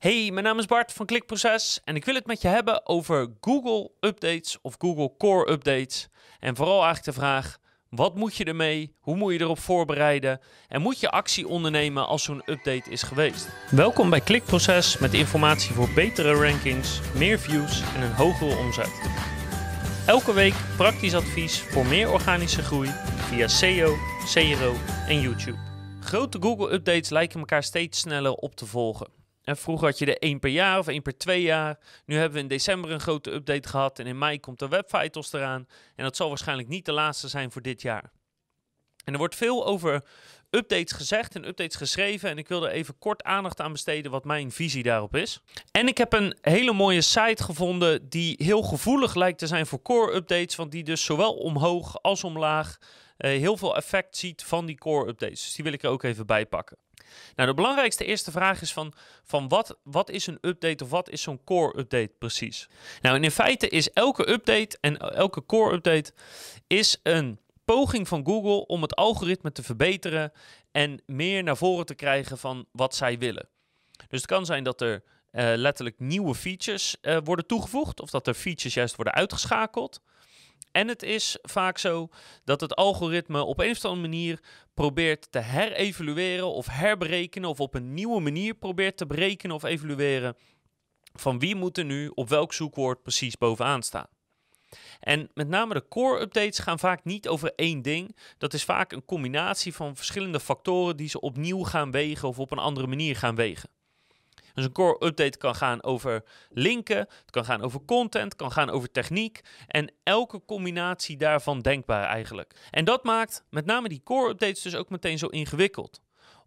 Hey, mijn naam is Bart van Klikproces en ik wil het met je hebben over Google Updates of Google Core Updates. En vooral eigenlijk de vraag, wat moet je ermee? Hoe moet je erop voorbereiden? En moet je actie ondernemen als zo'n update is geweest? Welkom bij Klikproces met informatie voor betere rankings, meer views en een hogere omzet. Elke week praktisch advies voor meer organische groei via SEO, CRO en YouTube. Grote Google updates lijken elkaar steeds sneller op te volgen. Vroeger had je er één per jaar of één per twee jaar. Nu hebben we in december een grote update gehad en in mei komt de Web Vitals eraan. En dat zal waarschijnlijk niet de laatste zijn voor dit jaar. En er wordt veel over updates gezegd en updates geschreven. En ik wil er even kort aandacht aan besteden wat mijn visie daarop is. En ik heb een hele mooie site gevonden die heel gevoelig lijkt te zijn voor core updates. Want die dus zowel omhoog als omlaag heel veel effect ziet van die core updates. Dus die wil ik er ook even bij pakken. Nou, de belangrijkste eerste vraag is van, van wat, wat is een update of wat is zo'n core update precies? Nou, in feite is elke update en elke core update is een poging van Google om het algoritme te verbeteren en meer naar voren te krijgen van wat zij willen. Dus het kan zijn dat er uh, letterlijk nieuwe features uh, worden toegevoegd of dat er features juist worden uitgeschakeld. En het is vaak zo dat het algoritme op een of andere manier probeert te herevalueren of herberekenen of op een nieuwe manier probeert te berekenen of evalueren van wie moet er nu op welk zoekwoord precies bovenaan staan. En met name de core updates gaan vaak niet over één ding. Dat is vaak een combinatie van verschillende factoren die ze opnieuw gaan wegen of op een andere manier gaan wegen. Dus een core update kan gaan over linken, het kan gaan over content, kan gaan over techniek en elke combinatie daarvan denkbaar eigenlijk. En dat maakt met name die core updates dus ook meteen zo ingewikkeld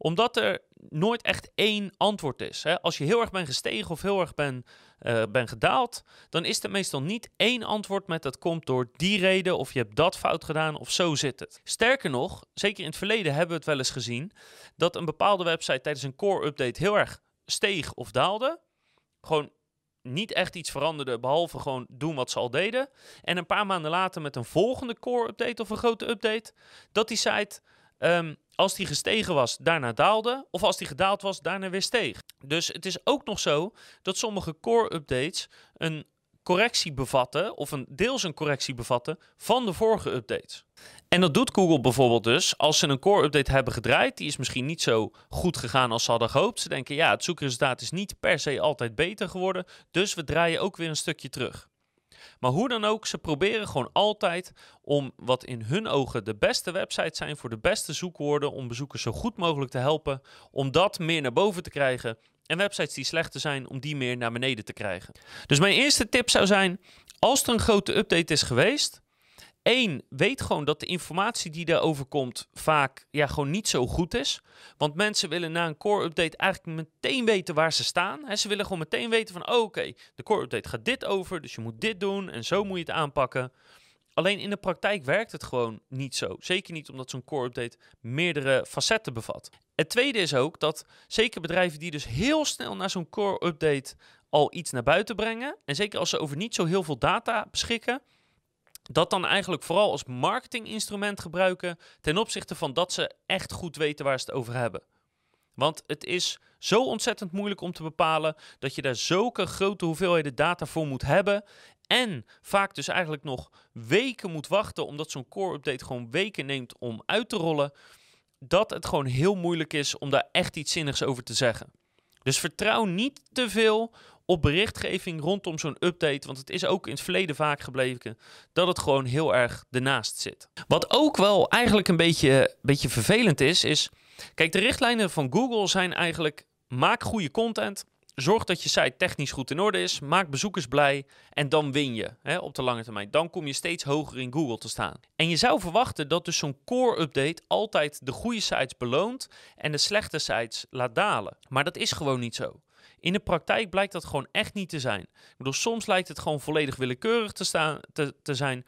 omdat er nooit echt één antwoord is. Hè? Als je heel erg bent gestegen of heel erg bent uh, ben gedaald, dan is er meestal niet één antwoord met dat komt door die reden of je hebt dat fout gedaan of zo zit het. Sterker nog, zeker in het verleden hebben we het wel eens gezien dat een bepaalde website tijdens een core update heel erg steeg of daalde. Gewoon niet echt iets veranderde, behalve gewoon doen wat ze al deden. En een paar maanden later met een volgende core update of een grote update, dat die site, um, als die gestegen was, daarna daalde. Of als die gedaald was, daarna weer steeg. Dus het is ook nog zo dat sommige core updates een correctie bevatten, of een deels een correctie bevatten van de vorige updates. En dat doet Google bijvoorbeeld dus als ze een core update hebben gedraaid. Die is misschien niet zo goed gegaan als ze hadden gehoopt. Ze denken ja, het zoekresultaat is niet per se altijd beter geworden. Dus we draaien ook weer een stukje terug. Maar hoe dan ook, ze proberen gewoon altijd om wat in hun ogen de beste websites zijn voor de beste zoekwoorden, om bezoekers zo goed mogelijk te helpen, om dat meer naar boven te krijgen. En websites die slechter zijn, om die meer naar beneden te krijgen. Dus mijn eerste tip zou zijn, als er een grote update is geweest, Eén, weet gewoon dat de informatie die daarover komt vaak ja, gewoon niet zo goed is. Want mensen willen na een core update eigenlijk meteen weten waar ze staan. He, ze willen gewoon meteen weten van oh, oké, de core update gaat dit over, dus je moet dit doen en zo moet je het aanpakken. Alleen in de praktijk werkt het gewoon niet zo. Zeker niet omdat zo'n core update meerdere facetten bevat. Het tweede is ook dat zeker bedrijven die dus heel snel naar zo'n core update al iets naar buiten brengen. En zeker als ze over niet zo heel veel data beschikken dat dan eigenlijk vooral als marketinginstrument gebruiken ten opzichte van dat ze echt goed weten waar ze het over hebben. Want het is zo ontzettend moeilijk om te bepalen dat je daar zulke grote hoeveelheden data voor moet hebben. En vaak dus eigenlijk nog weken moet wachten, omdat zo'n core update gewoon weken neemt om uit te rollen. Dat het gewoon heel moeilijk is om daar echt iets zinnigs over te zeggen. Dus vertrouw niet te veel op berichtgeving rondom zo'n update. Want het is ook in het verleden vaak gebleken dat het gewoon heel erg ernaast zit. Wat ook wel eigenlijk een beetje, beetje vervelend is, is. Kijk, de richtlijnen van Google zijn eigenlijk: maak goede content. Zorg dat je site technisch goed in orde is. Maak bezoekers blij. En dan win je hè, op de lange termijn. Dan kom je steeds hoger in Google te staan. En je zou verwachten dat dus zo'n core update altijd de goede sites beloont. En de slechte sites laat dalen. Maar dat is gewoon niet zo. In de praktijk blijkt dat gewoon echt niet te zijn. Ik bedoel, soms lijkt het gewoon volledig willekeurig te, staan, te, te zijn.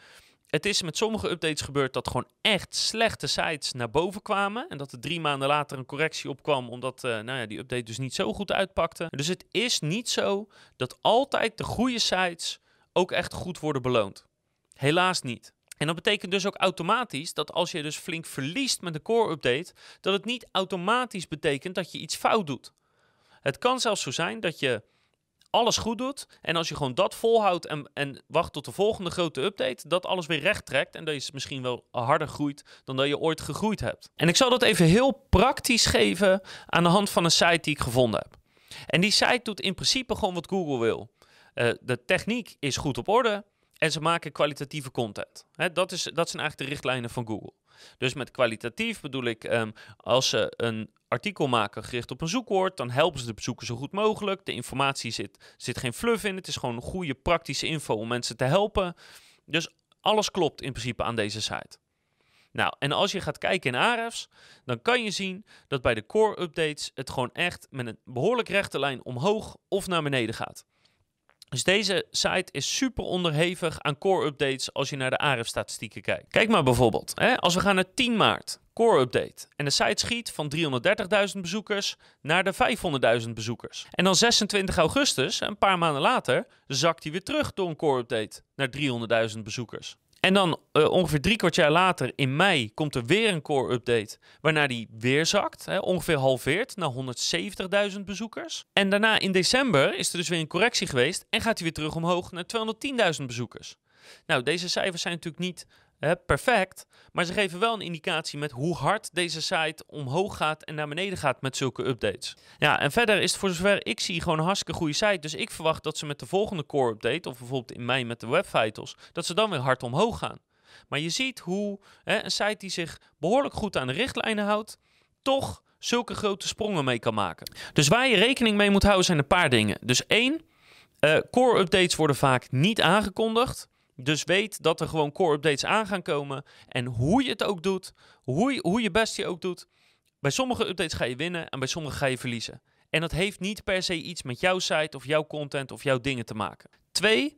Het is met sommige updates gebeurd dat gewoon echt slechte sites naar boven kwamen. En dat er drie maanden later een correctie opkwam, omdat uh, nou ja, die update dus niet zo goed uitpakte. Dus het is niet zo dat altijd de goede sites ook echt goed worden beloond. Helaas niet. En dat betekent dus ook automatisch dat als je dus flink verliest met de core update, dat het niet automatisch betekent dat je iets fout doet Het kan zelfs zo zijn dat je alles goed doet. En als je gewoon dat volhoudt en, en wacht tot de volgende grote update, dat alles weer recht trekt. En dat je misschien wel harder groeit dan dat je ooit gegroeid hebt. En ik zal dat even heel praktisch geven aan de hand van een site die ik gevonden heb. En die site doet in principe gewoon wat Google wil. Uh, de techniek is goed op orde en ze maken kwalitatieve content. Hè, dat, is, dat zijn eigenlijk de richtlijnen van Google. Dus met kwalitatief bedoel ik, um, als ze een artikel maken gericht op een zoekwoord, dan helpen ze de bezoeker zo goed mogelijk. De informatie zit, zit geen fluff in, het is gewoon goede praktische info om mensen te helpen. Dus alles klopt in principe aan deze site. Nou, en als je gaat kijken in Ahrefs, dan kan je zien dat bij de core updates het gewoon echt met een behoorlijk rechte lijn omhoog of naar beneden gaat. Dus deze site is super onderhevig aan core updates als je naar de Ahrefs-statistieken kijkt. Kijk maar bijvoorbeeld, hè, als we gaan naar 10 maart, core update. En de site schiet van 330.000 bezoekers naar de 500.000 bezoekers. En dan 26 augustus, een paar maanden later, zakt hij weer terug door een core update naar 300.000 bezoekers. En dan uh, ongeveer drie kwart jaar later, in mei, komt er weer een core update. Waarna die weer zakt, hè, ongeveer halveert naar 170.000 bezoekers. En daarna in december is er dus weer een correctie geweest en gaat hij weer terug omhoog naar 210.000 bezoekers. Nou, deze cijfers zijn natuurlijk niet perfect. Maar ze geven wel een indicatie met hoe hard deze site omhoog gaat en naar beneden gaat met zulke updates. Ja, en verder is het voor zover ik zie gewoon een hartstikke goede site. Dus ik verwacht dat ze met de volgende core update, of bijvoorbeeld in mei met de web vitals, dat ze dan weer hard omhoog gaan. Maar je ziet hoe hè, een site die zich behoorlijk goed aan de richtlijnen houdt, toch zulke grote sprongen mee kan maken. Dus waar je rekening mee moet houden zijn een paar dingen. Dus één, uh, core updates worden vaak niet aangekondigd. Dus weet dat er gewoon core updates aan gaan komen. En hoe je het ook doet, hoe je, hoe je best je ook doet. Bij sommige updates ga je winnen en bij sommige ga je verliezen. En dat heeft niet per se iets met jouw site of jouw content of jouw dingen te maken. Twee,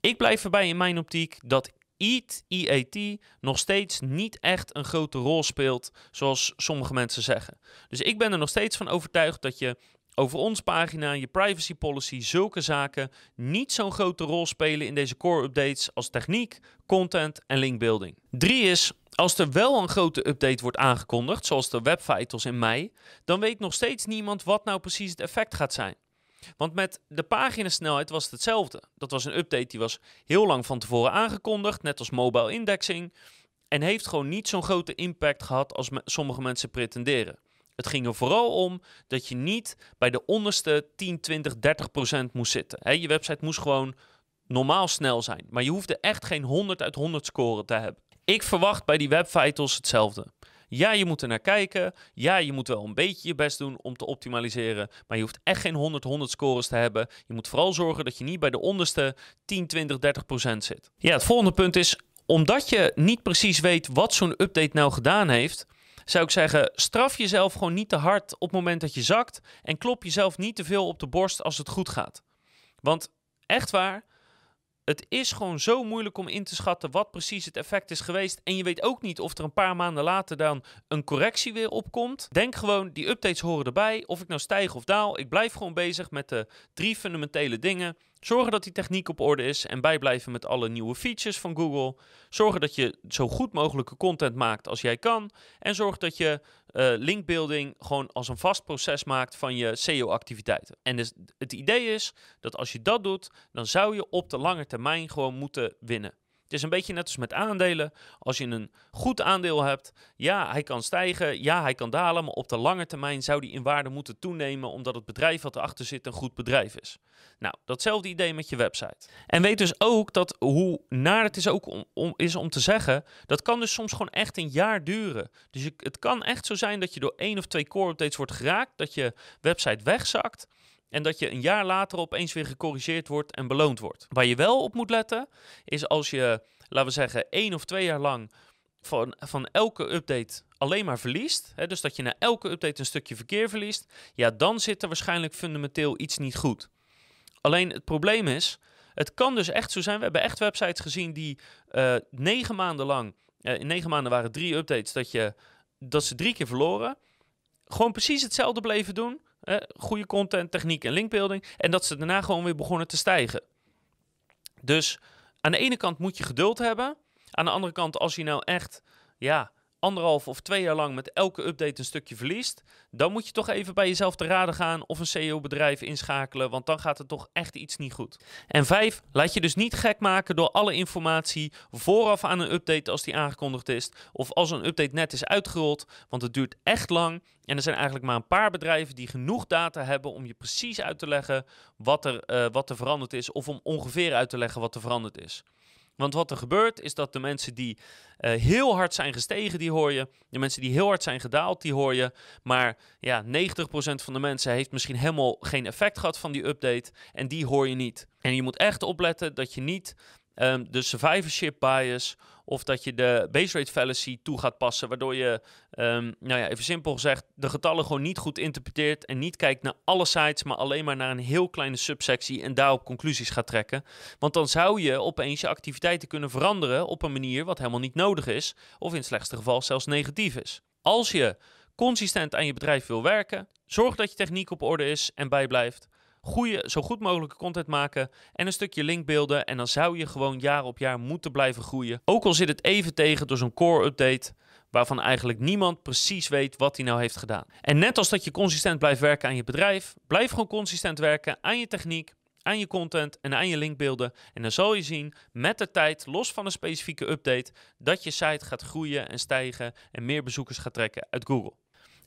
ik blijf erbij in mijn optiek dat EAT, EAT nog steeds niet echt een grote rol speelt, zoals sommige mensen zeggen. Dus ik ben er nog steeds van overtuigd dat je over ons pagina, je privacy policy, zulke zaken niet zo'n grote rol spelen in deze core updates als techniek, content en linkbuilding. Drie is, als er wel een grote update wordt aangekondigd, zoals de Web Vitals in mei, dan weet nog steeds niemand wat nou precies het effect gaat zijn. Want met de paginasnelheid was het hetzelfde. Dat was een update die was heel lang van tevoren aangekondigd, net als mobile indexing, en heeft gewoon niet zo'n grote impact gehad als sommige mensen pretenderen. Het ging er vooral om dat je niet bij de onderste 10, 20, 30 procent moest zitten. je website moest gewoon normaal snel zijn. Maar je hoefde echt geen 100 uit 100 scoren te hebben. Ik verwacht bij die web vitals hetzelfde. Ja, je moet er naar kijken. Ja, je moet wel een beetje je best doen om te optimaliseren. Maar je hoeft echt geen 100, 100 scores te hebben. Je moet vooral zorgen dat je niet bij de onderste 10, 20, 30 procent zit. Ja, het volgende punt is, omdat je niet precies weet wat zo'n update nou gedaan heeft, zou ik zeggen, straf jezelf gewoon niet te hard op het moment dat je zakt. En klop jezelf niet te veel op de borst als het goed gaat. Want echt waar, het is gewoon zo moeilijk om in te schatten wat precies het effect is geweest. En je weet ook niet of er een paar maanden later dan een correctie weer opkomt. Denk gewoon, die updates horen erbij. Of ik nou stijg of daal, ik blijf gewoon bezig met de drie fundamentele dingen. Zorgen dat die techniek op orde is en bijblijven met alle nieuwe features van Google. Zorgen dat je zo goed mogelijke content maakt als jij kan. En zorg dat je uh, linkbuilding gewoon als een vast proces maakt van je SEO-activiteiten. En dus het idee is dat als je dat doet, dan zou je op de lange termijn gewoon moeten winnen. Is een beetje net als met aandelen. Als je een goed aandeel hebt, ja, hij kan stijgen, ja, hij kan dalen, maar op de lange termijn zou die in waarde moeten toenemen omdat het bedrijf wat erachter zit een goed bedrijf is. Nou, datzelfde idee met je website. En weet dus ook dat hoe naar het is ook om, om, is om te zeggen, dat kan dus soms gewoon echt een jaar duren. Dus het kan echt zo zijn dat je door één of twee core updates wordt geraakt, dat je website wegzakt. En dat je een jaar later opeens weer gecorrigeerd wordt en beloond wordt. Waar je wel op moet letten, is als je, laten we zeggen, één of twee jaar lang van, van elke update alleen maar verliest. Hè, dus dat je na elke update een stukje verkeer verliest. Ja, dan zit er waarschijnlijk fundamenteel iets niet goed. Alleen het probleem is, het kan dus echt zo zijn. We hebben echt websites gezien die uh, negen maanden lang, uh, in negen maanden waren drie updates, dat, je, dat ze drie keer verloren. Gewoon precies hetzelfde bleven doen. Goede content, techniek en linkbuilding. En dat ze daarna gewoon weer begonnen te stijgen. Dus aan de ene kant moet je geduld hebben. Aan de andere kant, als je nou echt ja, anderhalf of twee jaar lang met elke update een stukje verliest, dan moet je toch even bij jezelf te raden gaan of een SEO-bedrijf inschakelen, want dan gaat het toch echt iets niet goed. En vijf, laat je dus niet gek maken door alle informatie vooraf aan een update als die aangekondigd is, of als een update net is uitgerold, want het duurt echt lang en er zijn eigenlijk maar een paar bedrijven die genoeg data hebben om je precies uit te leggen wat er, uh, wat er veranderd is, of om ongeveer uit te leggen wat er veranderd is. Want wat er gebeurt is dat de mensen die uh, heel hard zijn gestegen, die hoor je. De mensen die heel hard zijn gedaald, die hoor je. Maar ja, 90% van de mensen heeft misschien helemaal geen effect gehad van die update. En die hoor je niet. En je moet echt opletten dat je niet um, de survivorship bias of dat je de base rate fallacy toe gaat passen, waardoor je, um, nou ja, even simpel gezegd, de getallen gewoon niet goed interpreteert en niet kijkt naar alle sites, maar alleen maar naar een heel kleine subsectie en daarop conclusies gaat trekken. Want dan zou je opeens je activiteiten kunnen veranderen op een manier wat helemaal niet nodig is, of in het slechtste geval zelfs negatief is. Als je consistent aan je bedrijf wil werken, zorg dat je techniek op orde is en bijblijft goede, zo goed mogelijke content maken en een stukje linkbeelden. En dan zou je gewoon jaar op jaar moeten blijven groeien. Ook al zit het even tegen door zo'n core update waarvan eigenlijk niemand precies weet wat hij nou heeft gedaan. En net als dat je consistent blijft werken aan je bedrijf, blijf gewoon consistent werken aan je techniek, aan je content en aan je linkbeelden. En dan zal je zien met de tijd, los van een specifieke update, dat je site gaat groeien en stijgen en meer bezoekers gaat trekken uit Google.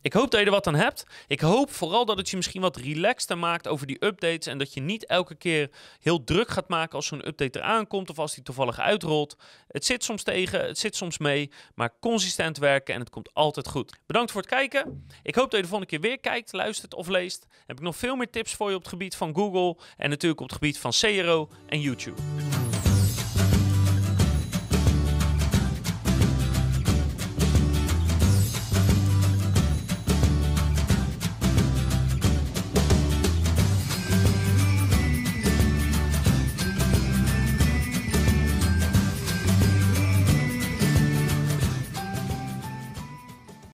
Ik hoop dat je er wat aan hebt. Ik hoop vooral dat het je misschien wat relaxter maakt over die updates. En dat je niet elke keer heel druk gaat maken als zo'n update eraan komt. Of als die toevallig uitrolt. Het zit soms tegen, het zit soms mee. Maar consistent werken en het komt altijd goed. Bedankt voor het kijken. Ik hoop dat je de volgende keer weer kijkt, luistert of leest. Heb ik nog veel meer tips voor je op het gebied van Google. En natuurlijk op het gebied van CRO en YouTube.